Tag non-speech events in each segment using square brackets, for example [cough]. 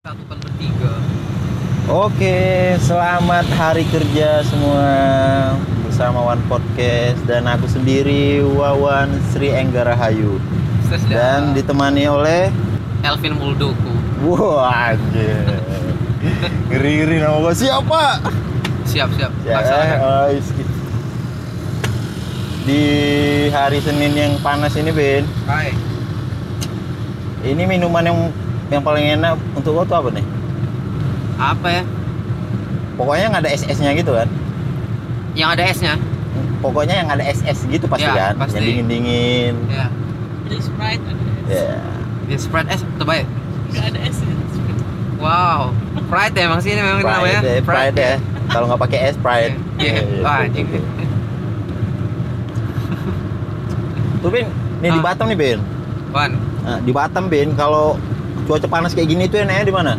Satu. Oke, selamat hari kerja semua bersama One Podcast dan aku sendiri Wawan Sri Enggara Hayu dan ditemani oleh Elvin Muldoko. Wah, anjir. Ngeri-ngeri nama gua siapa? Siap siap. Ya, oh, is- di hari Senin yang panas ini, Ben. Hai. Ini minuman yang yang paling enak untuk lo tuh apa nih? Apa ya? Pokoknya nggak ada SS-nya gitu kan? Yang ada S-nya? Pokoknya yang ada SS gitu pasti Ya, kan? pasti. Yang dingin-dingin. Ya. Beli Sprite ada S. Ya. Di Sprite S terbaik. Nggak ada S ya. Sprite. Wow. Pride ya emang sih ini memang itu namanya. Pride, ya, pride ya. Kalau nggak pakai S, pride. Iya. Iya, Wah, anjing. Tuh Bin, nih di Ah. Batam nih Bin. Wan. Nah, di Batam Bin, kalau cuaca panas kayak gini tuh enaknya di mana?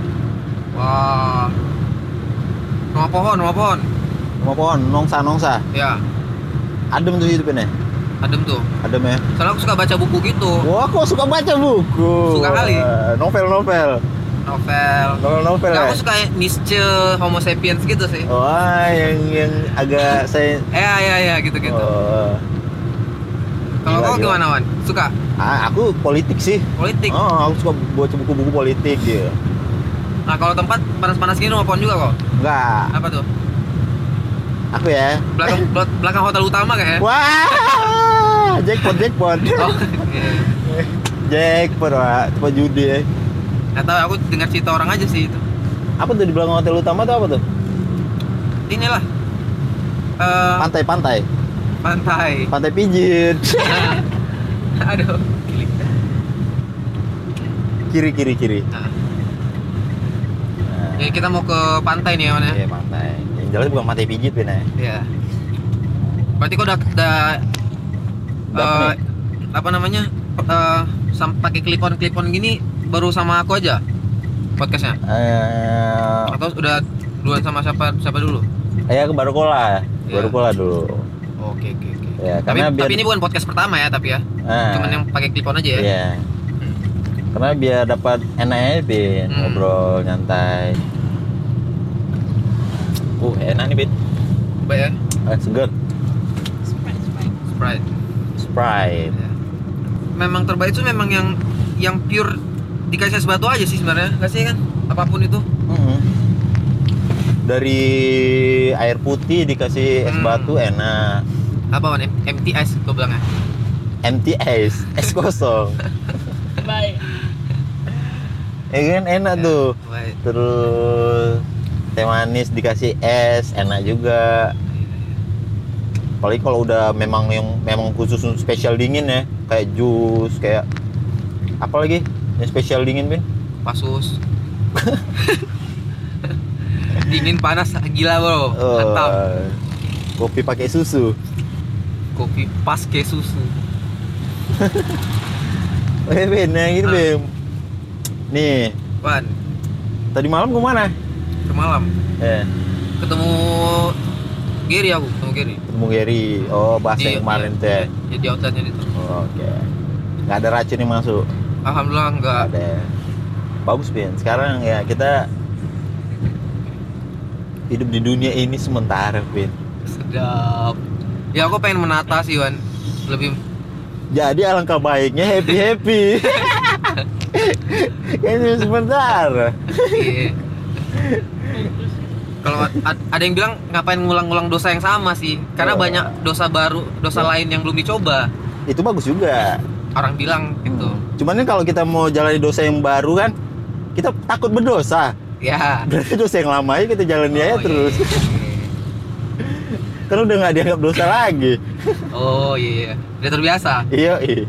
Wah. Rumah pohon, rumah pohon. Rumah pohon, nongsa nongsa. Ya. Adem tuh itu Bin ya. Adem tuh. Adem ya. Soalnya aku suka baca buku gitu. Wah, kok suka baca buku? Suka kali. Novel-novel. Novel. Novel-novel Nggak, ya. aku suka Nietzsche, Homo sapiens gitu sih. Wah, yang yang agak [laughs] saya Ya, ya, ya, gitu-gitu. Oh. Kalau kau gimana, Wan? Suka Ah, aku politik sih. politik? Oh, aku suka baca buku-buku politik gitu. Nah, kalau tempat panas-panas gini pohon juga kok. Enggak, Apa tuh? aku ya. Belakang [laughs] bel- belakang hotel utama kayak. Wah, jackpot jackpot. [laughs] Oh, [laughs] jackpot, Pak. Tempat judi ya. Tahu aku dengar cerita orang aja sih itu. Apa tuh di belakang hotel utama tuh apa tuh? Inilah. Eh, Pantai-pantai. pantai. Pantai pijit. Aduh. gili. kiri kiri kiri. Nah, Nah, ya, kita mau ke pantai nih ya, Wan ya. Iya, pantai. Yang jelas bukan pantai pijit, ya. Iya. Berarti kau udah udah Udah apa apa namanya? Eh, sam- pakai clip on clip on gini baru sama aku aja podcastnya Eh, atau udah duluan sama siapa siapa dulu? ya ke baru kola. Iya. Baru kola dulu. Oke oke oke. Ya, Tapi, karena biar tapi ini bukan podcast pertama ya tapi ya. Nah, Cuman yang pakai clip on aja ya. Iya. Karena biar dapat enaknya Bin, Hmm. ngobrol nyantai. Uh, enak nih Bin. Coba ya. Eh, seger. Sprite, Sprite. Sprite. Sprite. Ya. Memang terbaik itu memang yang yang pure dikasih es batu aja sih sebenarnya. Gak sih kan? Apa pun itu. Dari air putih dikasih es Hmm. batu enak. Apa man? M- empty ice gue bilangnya. Empty ice, es kosong. [laughs] Baik. ya kan enak Ya, tuh. baik. Terus teh manis dikasih es, enak juga. Apalagi kalau udah memang yang memang khusus untuk spesial dingin ya, kayak jus, kayak apa lagi yang spesial dingin bin? Pasus. [laughs] Dingin panas gila bro. Mantap. Oh, kopi pakai susu. Kopi pas ke susu. Eh bin, yang gitu Ah. bin. Nih, Wan, tadi malam ke mana? ke malam Eh, ketemu Gary aku, ketemu Gary. ketemu Gary. Oh, bahasa yang kemarin iya, tuh ya. di outletnya itu. Oh, Oke. Nggak ada racun yang masuk. Alhamdulillah enggak. ada bagus Bin sekarang ya kita hidup di dunia ini sementara Bin Sedap. Ya aku pengen menata sih Wan. Lebih jadi alangkah baiknya happy happy [laughs] ini sementara iya. Kalau ad- ada yang bilang ngapain ngulang-ngulang dosa yang sama sih? Karena Oh. banyak dosa baru, dosa lain yang belum dicoba. itu bagus juga Orang bilang gitu. cuman kan kalau kita mau jalani dosa yang baru kan kita takut berdosa Ya. berarti dosa yang lama aja kita jalani aja Oh, iya, terus iya, [laughs] kan udah nggak dianggap dosa lagi. Oh iya, iya. Udah terbiasa. iya iya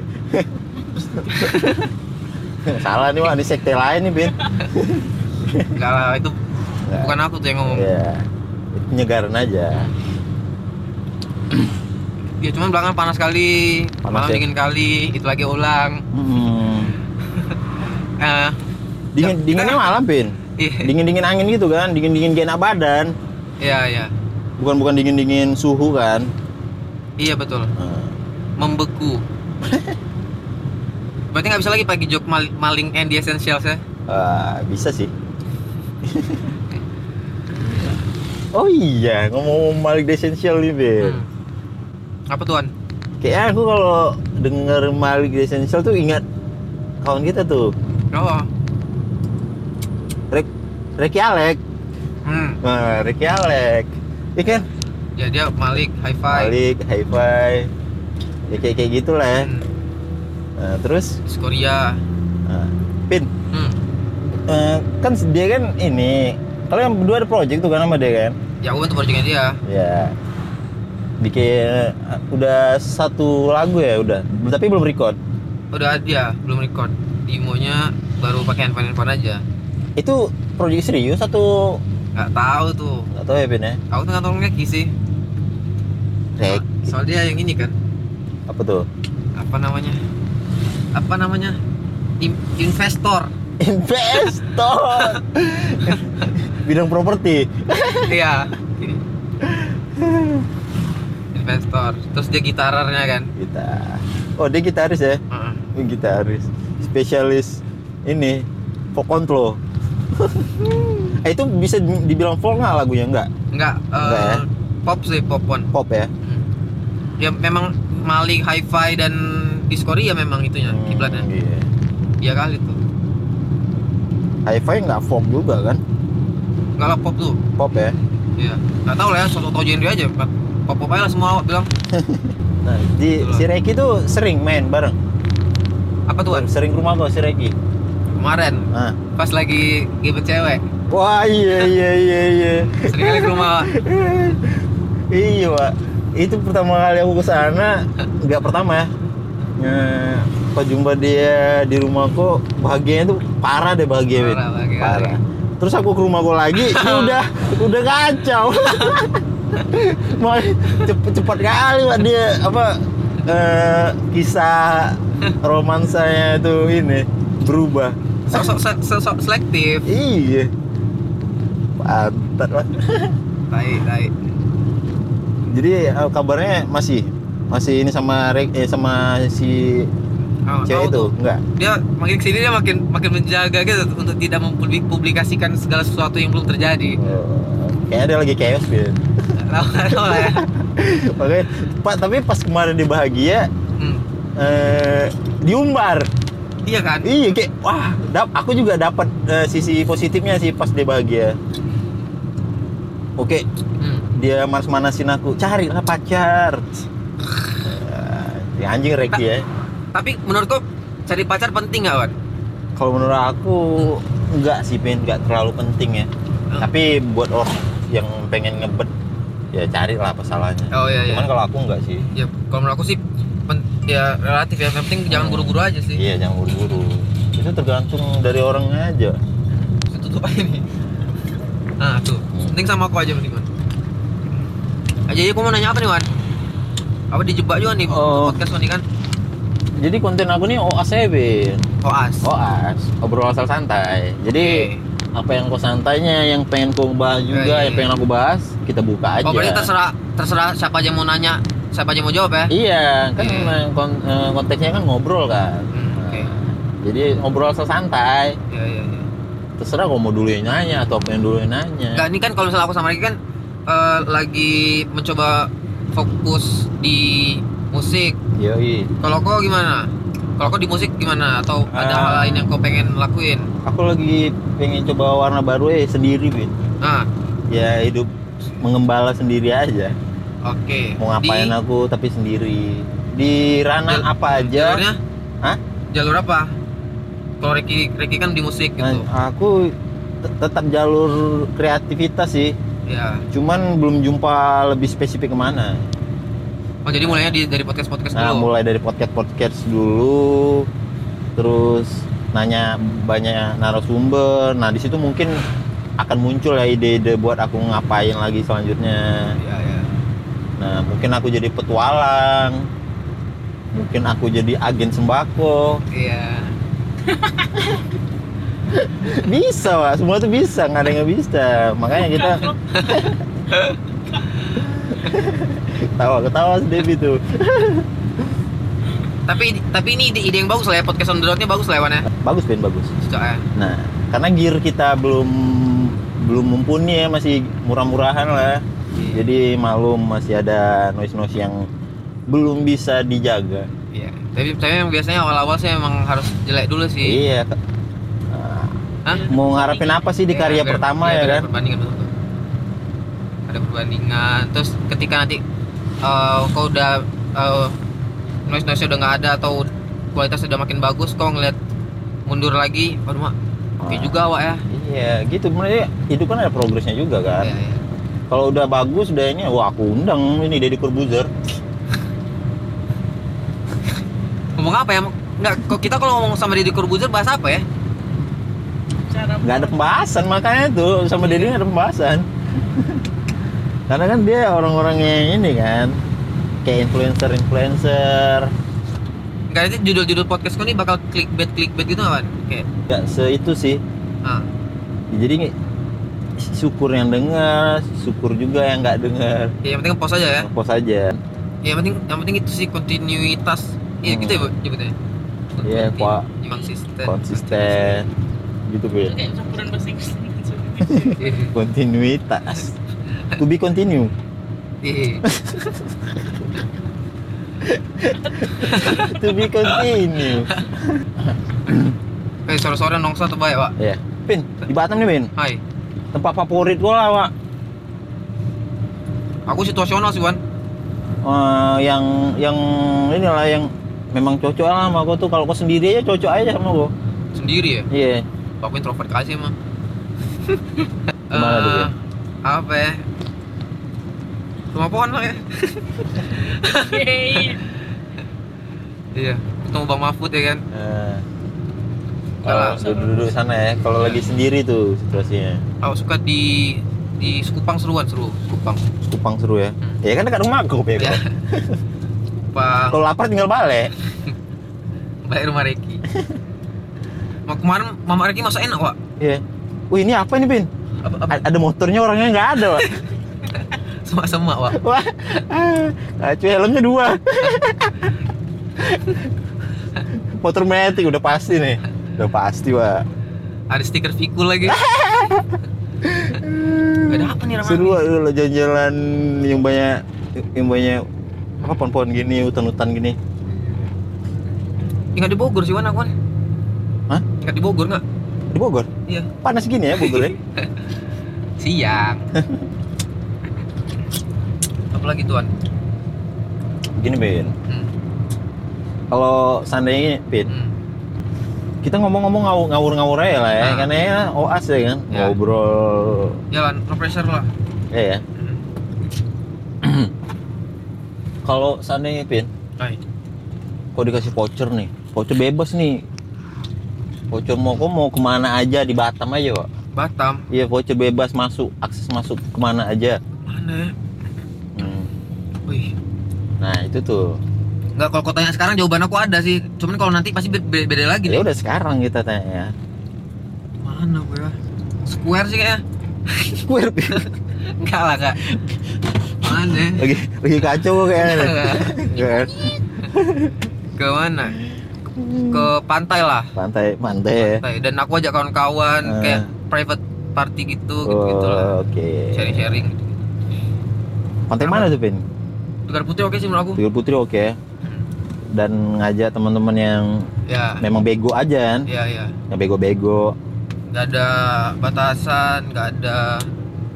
salah nih wah ini sekte lain nih Bin Enggak lah, itu Nggak. bukan aku tuh yang ngomong. Iya. Penyegaran aja. Ya cuman belakang panas kali, Panas malam ya? dingin kali, itu lagi ulang. Hmm. Eh, Dingin Ya, dinginnya malam, Pin. iya, Dingin dingin angin gitu kan, dingin dingin gak enak badan. iya, iya. Bukan bukan dingin dingin suhu kan. Iya betul. Hmm. Membeku. [laughs] Berarti nggak bisa lagi pakai joke mal- maling and the essentials ya? Ah, bisa sih. [laughs] Oh iya, ngomong Malik The Essential nih. Hmm. Apa tuan? Kayaknya aku kalau denger Malik The Essential tuh ingat kawan kita tuh, Oh. Rek Reki Alek. Hmm. Nah, Reki Alek. Iya kan? Ya dia Malik, High Five. Malik, Hi-Fi. Ya kayak kayak gitulah ya. Hmm. Nah, terus Skoria. nah, Pin, Hmm. eh, kan dia kan ini kalian berdua ada project tuh kan sama dia kan? Ya aku bantu projectnya dia. Ya. Bikin eh, udah satu lagu ya udah, tapi belum record. Udah dia belum record. Demonya baru pakai handphone handphone aja. Itu project serius atau Gak tahu tuh. nggak tahu ya Pin ya? Aku tuh ngantong Reki sih. Rek, Soal dia yang ini kan. apa tuh? Apa namanya? Apa namanya? Im- investor. Investor. [laughs] Bidang properti. Iya. investor. Terus dia gitarernya kan. Kita. Oh dia gitaris ya? Heeh. Ini gitaris. Spesialis ini folk control. [laughs] eh, itu bisa di- dibilang folk nggak lagunya nggak? Enggak, eh, Enggak ya? pop sih, popon. Pop ya? Hmm. Ya memang Malik, Hi-Fi dan Discovery ya memang itunya Hmm, kiblatnya. Iya. Iya kali tuh. Hi-Fi nggak folk juga kan? Enggak lah pop tuh. Pop ya? Iya. Enggak tahu lah ya, soal tau genre aja. Pop pop aja lah semua bilang. [laughs] Nah, di, Itulah. si Reki tuh sering main bareng. Apa tuh? Sering ke rumah kok si Reki. Kemarin Nah. pas lagi gibet cewek. Wah iya iya iya iya. Sering kali ke rumah. iya pak. Itu pertama kali aku ke sana, nggak pertama ya. Nah, pas jumpa dia di rumahku, bahagianya tuh parah deh bahagia. Parah, bahagia Parah. Terus aku ke rumahku lagi, [laughs] ini udah udah kacau. [laughs] Mau cepet cepet kali pak dia apa eh, kisah romansanya itu ini berubah. Sok sok sok sok selektif. Iya. Pantat pak. Tai tai. Jadi eh, kabarnya masih masih ini sama Rek eh sama si Oh, cewek itu tuh. enggak? Dia makin ke sini dia makin makin menjaga gitu untuk tidak mempublikasikan segala sesuatu yang belum terjadi. Oh, kayaknya dia lagi chaos Bin. Tahu lah ya. [laughs] Makanya Pak tapi pas kemarin dia bahagia Hmm. eh, diumbar. Iya kan? Iya kayak wah, dap, aku juga dapat eh, sisi positifnya sih pas dia bahagia. Oke, Hmm. dia manas-manasin aku, carilah pacar. Ya anjing Reki ya. Tapi menurutku cari pacar penting nggak, Wan? Kalau menurut aku enggak sih, Pin, enggak terlalu penting ya. Hmm. Tapi buat orang yang pengen ngebet ya carilah apa salahnya. Oh iya iya. Cuman kalau aku enggak sih. Ya kalau menurut aku sih pen- ya relatif ya. Yang penting jangan buru-buru aja sih. Iya, jangan buru-buru. Itu tergantung dari orangnya aja. Tutup aja nih. Nah tuh, penting sama aku aja mending Wan. Aja aku mau nanya apa nih Wan? Apa dijebak juga nih Oh. podcast Wan ini kan? Jadi konten aku nih OAS ya, Bin. Oas. OAS, obrol asal santai. Jadi apa yang kau santainya, yang pengen kau bahas juga, iya, yang iya. pengen aku bahas, kita buka aja. Oh berarti terserah terserah siapa aja mau nanya, siapa aja mau jawab ya? Iya, kan Iya. kon- eh, konteksnya kan ngobrol kan. Hmm, oke. Nah, Jadi ngobrol asal santai. Iya iya iya. Terserah kau mau dulu yang nanya atau pengen dulu yang nanya. Enggak, ini kan kalau misalnya aku sama Ricky kan eh, lagi mencoba fokus di musik. Yoi. Kalau kau gimana? Kalau kau di musik gimana? Atau ada Ah. hal lain yang kau pengen lakuin? Aku lagi pengen coba warna baru ya sendiri, Bin. Nah, Ya hidup mengembala sendiri aja. oke. Mau ngapain Di aku tapi sendiri. Di ranah apa aja? Jalurnya? Hah? Jalur apa? Kalau Ricky, Ricky kan di musik gitu. Nah, aku te- tetap jalur kreativitas sih. Ya. Cuman belum jumpa lebih spesifik ke mana. Oh jadi mulainya di, dari podcast podcast Nah, dulu. mulai dari podcast podcast dulu, terus nanya banyak narasumber. Nah, di situ mungkin akan muncul ya ide-ide buat aku ngapain lagi selanjutnya. Iya iya. Nah, mungkin aku jadi petualang. Mungkin aku jadi agen sembako. Iya. Bisa, Pak. Semua tuh bisa, nggak ada yang bisa. Makanya kita ketawa ketawa si Devi tuh. Tapi tapi ini ide, ide yang bagus lah ya podcast on the road-nya bagus lah ya Wan ya. Bagus, Ben, bagus. Cocok ya. Nah, karena gear kita belum belum mumpuni ya masih murah-murahan lah Iya. jadi malum masih ada noise noise yang belum bisa dijaga Iya. Tapi tapi biasanya awal-awal sih emang harus jelek dulu sih. iya Hah? mau ngarepin apa sih di karya Iya, biar- pertama iya, ya biar kan Ada perbandingan betul. tuh. Ada perbandingan. Terus ketika nanti eh, kau udah uh, noise noise udah nggak ada atau kualitas udah makin bagus, kau ngeliat mundur lagi, waduh mak, oke Ah. juga awak ya. iya gitu sebenarnya hidup kan ada progresnya juga kan Iya, iya. kalau udah bagus udah ini wah aku undang ini Deddy Corbuzier Ngomong apa ya? Nggak, kok kita kalau ngomong sama Deddy Corbuzier bahas apa ya? Cara nggak ada pembahasan makanya tuh sama Deddy nggak ada pembahasan [laughs] karena kan dia orang-orang yang ini kan kayak influencer influencer Nggak nanti judul-judul podcast kau ini bakal clickbait clickbait gitu nggak kan? Kayak, nggak se itu sih ah, jadi nge- syukur yang dengar syukur juga yang nggak dengar ya, yang penting post aja ya. post aja Ya, yang penting yang penting itu sih kontinuitas. Iya Hmm. gitu ya Bu, nyebutnya. Iya, Pak. Konsisten. konsisten gitu itu Bin kayak campuran bahasa Inggris. Iya. [laughs] kontinuitas to be continue Iya. to be continue Eh sore-sore nongsa tuh baik, Pak. ya Pin di Batam nih Pin Hai. tempat favorit gua lah Wak. Aku situasional sih, Wan. Eh, yang yang inilah yang memang cocok lah sama gua tuh kalau kau sendiri aja cocok aja sama gua Sendiri ya. iya Aku introvert kasih emang. [laughs] Gimana tuh, Eh? Apa ya? Rumah pohon lah ya. [laughs] Iya. Ketemu Bang Mahfud ya kan. Eh, Kalau kalau duduk-duduk sana ya kalau lagi sendiri tuh situasinya aku suka di di Sekupang seruan seru. Sekupang. Kupang seru ya Hmm. ya kan dekat rumah aku. Ya. [laughs] Sekupang. kalau lapar tinggal balik [laughs] Baik rumah Reki. Mau kemarin Mama Reki masak enak, Pak. iya Wih ini apa ini Pin? Apa, apa? Ada motornya orangnya nggak ada Wak. [laughs] Semak-semak, Pak. Wah, ah, cuy helmnya dua. [laughs] Motor metik udah pasti nih, udah pasti Wak. Ada stiker Vikul lagi. Ada apa nih Ramai? Seru dulu jalan-jalan yang banyak, yang banyak apa pohon-pohon gini, hutan-hutan gini. Ingat di Bogor sih Wan aku Wan. Hah? Ingat di Bogor nggak? Di Bogor? Iya. Panas gini ya Bogor ya? [laughs] Siang. [laughs] Apalagi tuan? Gini Ben, Hmm. kalau seandainya Ben, Hmm. kita ngomong-ngomong ngaw- ngawur-ngawur aja lah ya, Ah. karena ya oas ya kan, Ya. ngobrol, Jalan, no pressure lah. ya ya. Hmm. Kalau seandainya Pin, kau dikasih voucher nih, voucher bebas nih. Voucher mau kau mau ke mana aja di Batam aja, Pak. Batam. Iya, voucher bebas masuk, akses masuk ke mana aja. Mana? Hmm. Wih. Nah itu tuh. Nggak kalau kau tanya sekarang jawaban aku ada sih. Cuman kalau nanti pasti be- be- beda lagi Ya nih. udah sekarang kita tanya ya. Mana gue ya? Square sih kayaknya. Square. Enggak [laughs] lah kak. Mana? lagi lagi kacau kok kayaknya. nih. Kan? Ke mana? Ke pantai lah. Pantai, pantai. ya. Pantai. Dan aku ajak kawan-kawan Eh. kayak private party gitu, gitu, Oh, gitu lah. Oke. Sharing-sharing gitu. Pantai mana tuh, Pin? Tegar Putih oke sih menurut aku. Tiga Putri oke. Dan ngajak teman-teman yang Ya. memang bego aja kan. Iya, iya. Yang bego-bego. Gak ada batasan, gak ada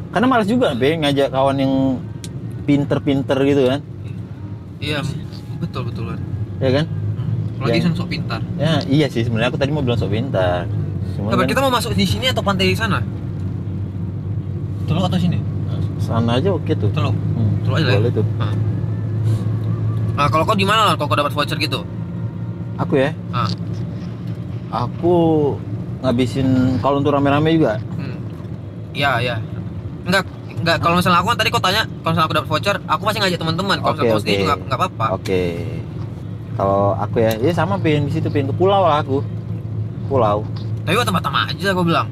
Karena malas juga, Pin, ngajak kawan yang pinter-pinter gitu kan. Iya, betul betul kan. Ya kan? Apalagi Yang- sok pintar. Ya, iya sih sebenarnya aku tadi mau bilang sok pintar. Cuma kan kita mau masuk di sini atau pantai di sana? Teluk atau sini? sana aja oke tuh. Teluk. Hmm, Teluk aja lah ya? boleh tuh. Nah, kalau kau di mana kalau kau dapat voucher gitu? Aku ya, Ah. aku ngabisin kalau untuk rame-rame juga. Hmm. Iya, iya. Enggak, enggak kalau misalnya aku kan tadi kau tanya, kalau misalnya aku dapat voucher, aku pasti ngajak teman-teman. Kalau Oke, misalnya oke. juga enggak apa-apa. Oke. Kalau aku ya, ya sama pin di situ pin ke pulau lah aku. Pulau. Tapi Batam-Batam aja kau bilang.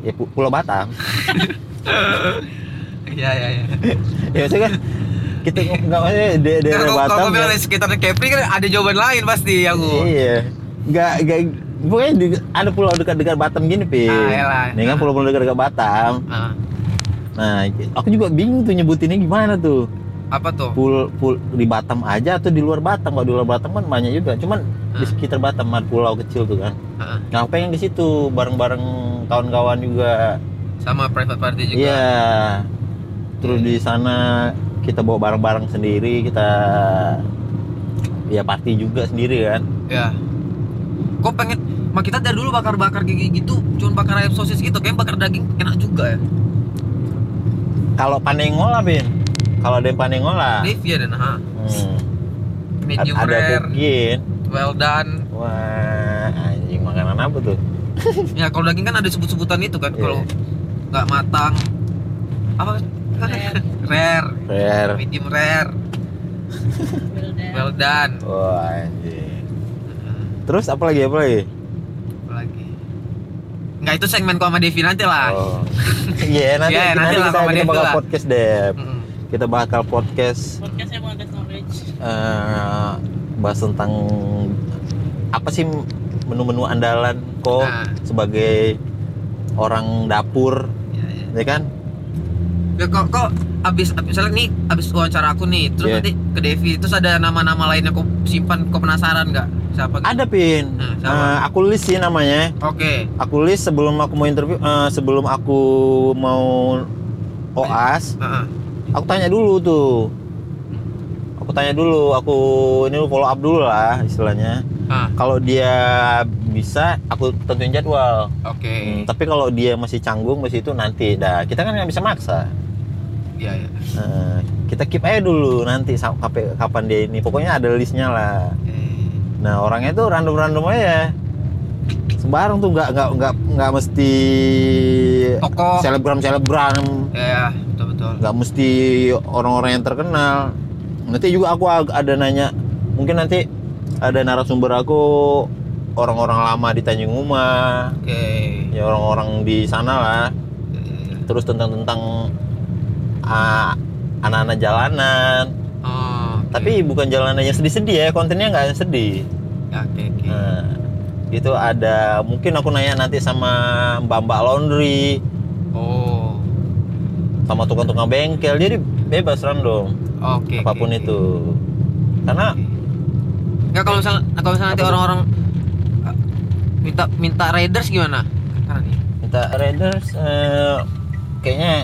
Ya pu- Pulau Batam. [laughs] Iya, iya, iya. [laughs] ya maksudnya kan kita nggak maksudnya di Kalau Batam. kau bilang kan- di sekitar Kepri kan ada jawaban lain pasti aku. Iya. Nggak nggak pokoknya di, ada pulau dekat-dekat Batam gini pin Ah, ini kan pulau-pulau dekat-dekat Batam Ah, nah aku juga bingung tuh nyebutinnya gimana tuh apa tuh? pul pul di Batam aja atau di luar Batam kalau di luar Batam kan banyak juga cuman di Ah. sekitar Batam pulau kecil tuh kan Ah, nah aku pengen di situ bareng-bareng kawan-kawan juga sama private party juga. iya terus di sana kita bawa barang-barang sendiri kita ya party juga sendiri kan Ya. Kok pengen Mak kita dari dulu bakar-bakar gigi gitu, cuman bakar ayam sosis gitu, kayak bakar daging enak juga ya. Kalau pandai ngolah bin kalau ada yang Beef ya dan ha. hmm, Medium ada rare, mungkin well done. wah anjing makanan apa tuh [laughs] Ya kalau daging kan ada sebut-sebutan itu kan, Iya. kalau nggak matang apa? Rare. [laughs] rare, rare medium rare, Well done. well done. wah anjing terus apa lagi apa lagi Apa lagi? Nggak itu segmen sama Devi nanti lah. oh iya [laughs] nanti, Iya, nanti nanti, lah kita, sama kita bakal lah. podcast deh Mm-mm. kita bakal podcast Podcastnya mau ada knowledge. eh, bahas tentang apa sih menu-menu andalan kok Nah. sebagai orang dapur Ya, ya. ya kan Ya, kok kok abis, abis misalnya nih abis wawancara aku nih terus Iya. nanti ke Devi terus ada nama-nama lain yang kau simpan kau penasaran nggak siapa gitu? ada pin. Hmm, siapa? Eh, aku list sih namanya. Oke. Aku list sebelum aku mau interview eh, sebelum aku mau oas Heeh. aku tanya dulu tuh. Aku tanya dulu aku ini follow up dulu lah istilahnya. Ah, kalau dia bisa aku tentuin jadwal. Oke. Hmm, tapi kalau dia masih canggung masih itu nanti. Dah kita kan nggak bisa maksa. Iya iya. Eh, kita keep aja dulu nanti sam- kape- kapan dia ini. Pokoknya ada listnya lah nah orangnya tuh random random aja. Sembarang tuh nggak nggak nggak nggak mesti tokoh. selebgram selebgram ya ya, betul betul nggak mesti orang-orang yang terkenal. Nanti juga aku ada nanya mungkin nanti ada narasumber aku orang-orang lama di Tanjung Uma. Oke. Ya orang-orang di sana lah. Ya, ya, ya. terus tentang tentang ah, anak-anak jalanan. Tapi bukan jalanan yang sedih-sedih ya kontennya nggak sedih. Oke oke. Nah, itu ada mungkin aku nanya nanti sama mbak-mbak laundry. Oh. Sama tukang-tukang bengkel jadi bebas random oke apa pun oke, oke. itu. Karena Nggak kalau misalnya kalau misalnya nanti orang-orang uh, minta minta raiders gimana? Nih. Kita Raiders eh, kayaknya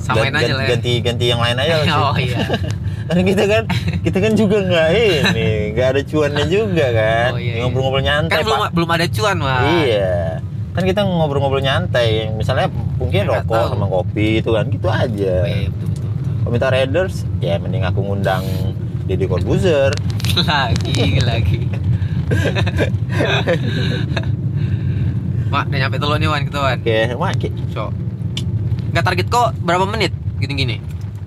samain gan- aja lah ya. ganti ganti yang lain aja [laughs] oh iya. [laughs] Karena kita kan kita kan juga nggak ini nggak ada cuannya juga kan Oh, iya, iya. ngobrol-ngobrol nyantai Kan belum Pak. belum ada cuan, Wah. iya kan kita ngobrol-ngobrol nyantai misalnya mungkin Nggak rokok tahu. sama kopi itu kan gitu aja Oh, iya, betul, betul, betul. kalau minta Raiders ya mending aku ngundang Deddy Corbuzier lagi lagi. [laughs] Mak, udah nyampe dulu nih Wan kita Wan. oke ki- So. Nggak target kok berapa menit gini-gini?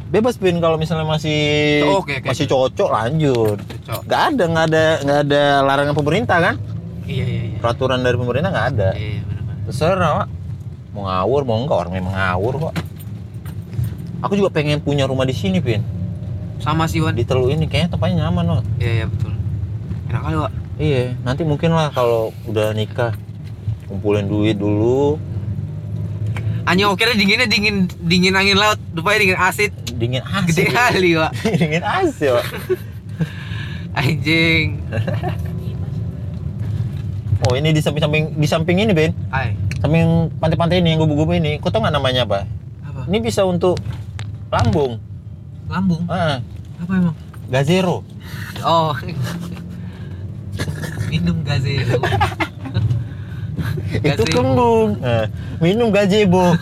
Bebas pin kalau misalnya masih Oh, oke, oke. masih cocok lanjut Cok. nggak ada nggak ada nggak ada larangan pemerintah kan Iya iya iya. peraturan dari pemerintah nggak ada Iya, benar-benar. terserah Pak. mau ngawur mau enggak orang memang ngawur kok aku juga pengen punya rumah di sini pin Sama sih Wan. di Telu ini kayaknya tempatnya nyaman loh Iya iya betul. Enak kali, Wak. iya nanti mungkin lah kalau udah nikah kumpulin duit dulu Hanya oke dinginnya dingin dingin angin laut, rupanya dingin asid. Dingin AC Gede kali, Wak. [laughs] dingin AC Pak. Anjing. oh ini di samping-samping di samping ini Ben Ay. samping pantai-pantai ini yang gubu-gubu ini kau tau nggak namanya apa Apa? ini bisa untuk lambung Lambung. ah, Apa emang? gazero Oh. Minum gazebo. [laughs] itu kembung Ah, minum gazebo [laughs]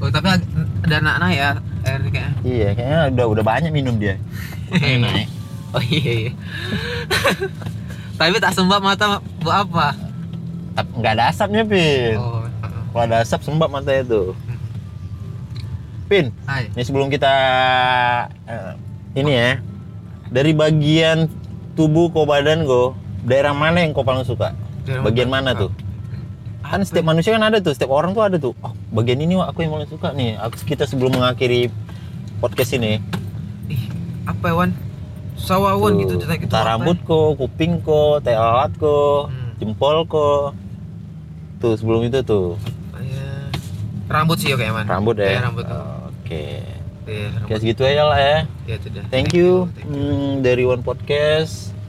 Oh, tapi ada anak-anak ya air kayaknya. iya kayaknya udah udah banyak minum dia [laughs] naik Oh iya iya. [laughs] tapi tak sembab mata buat apa? Nggak ada asapnya pin Oh. kalau ada asap sembab mata itu pin Hai. ini sebelum kita eh, ini ya dari bagian tubuh kau badan kau daerah mana yang kau paling suka Daerah bagian mana? mana tuh kan setiap manusia kan ada tuh setiap orang tuh ada tuh oh bagian ini wah, aku yang paling suka nih aku kita sebelum mengakhiri podcast ini Ih, apa ya Wan? sawawan gitu Tuh, cetek itu entah apa? rambut ko, kuping ko, teh ko, Hmm. jempol ko. Tuh sebelum itu tuh Iya. rambut sih oke man rambut ya. Iya, rambut Oke. Iya, Oke rambut segitu aja lah ya. Iya, itu dah. Thank you, thank you. Hmm, dari One Podcast.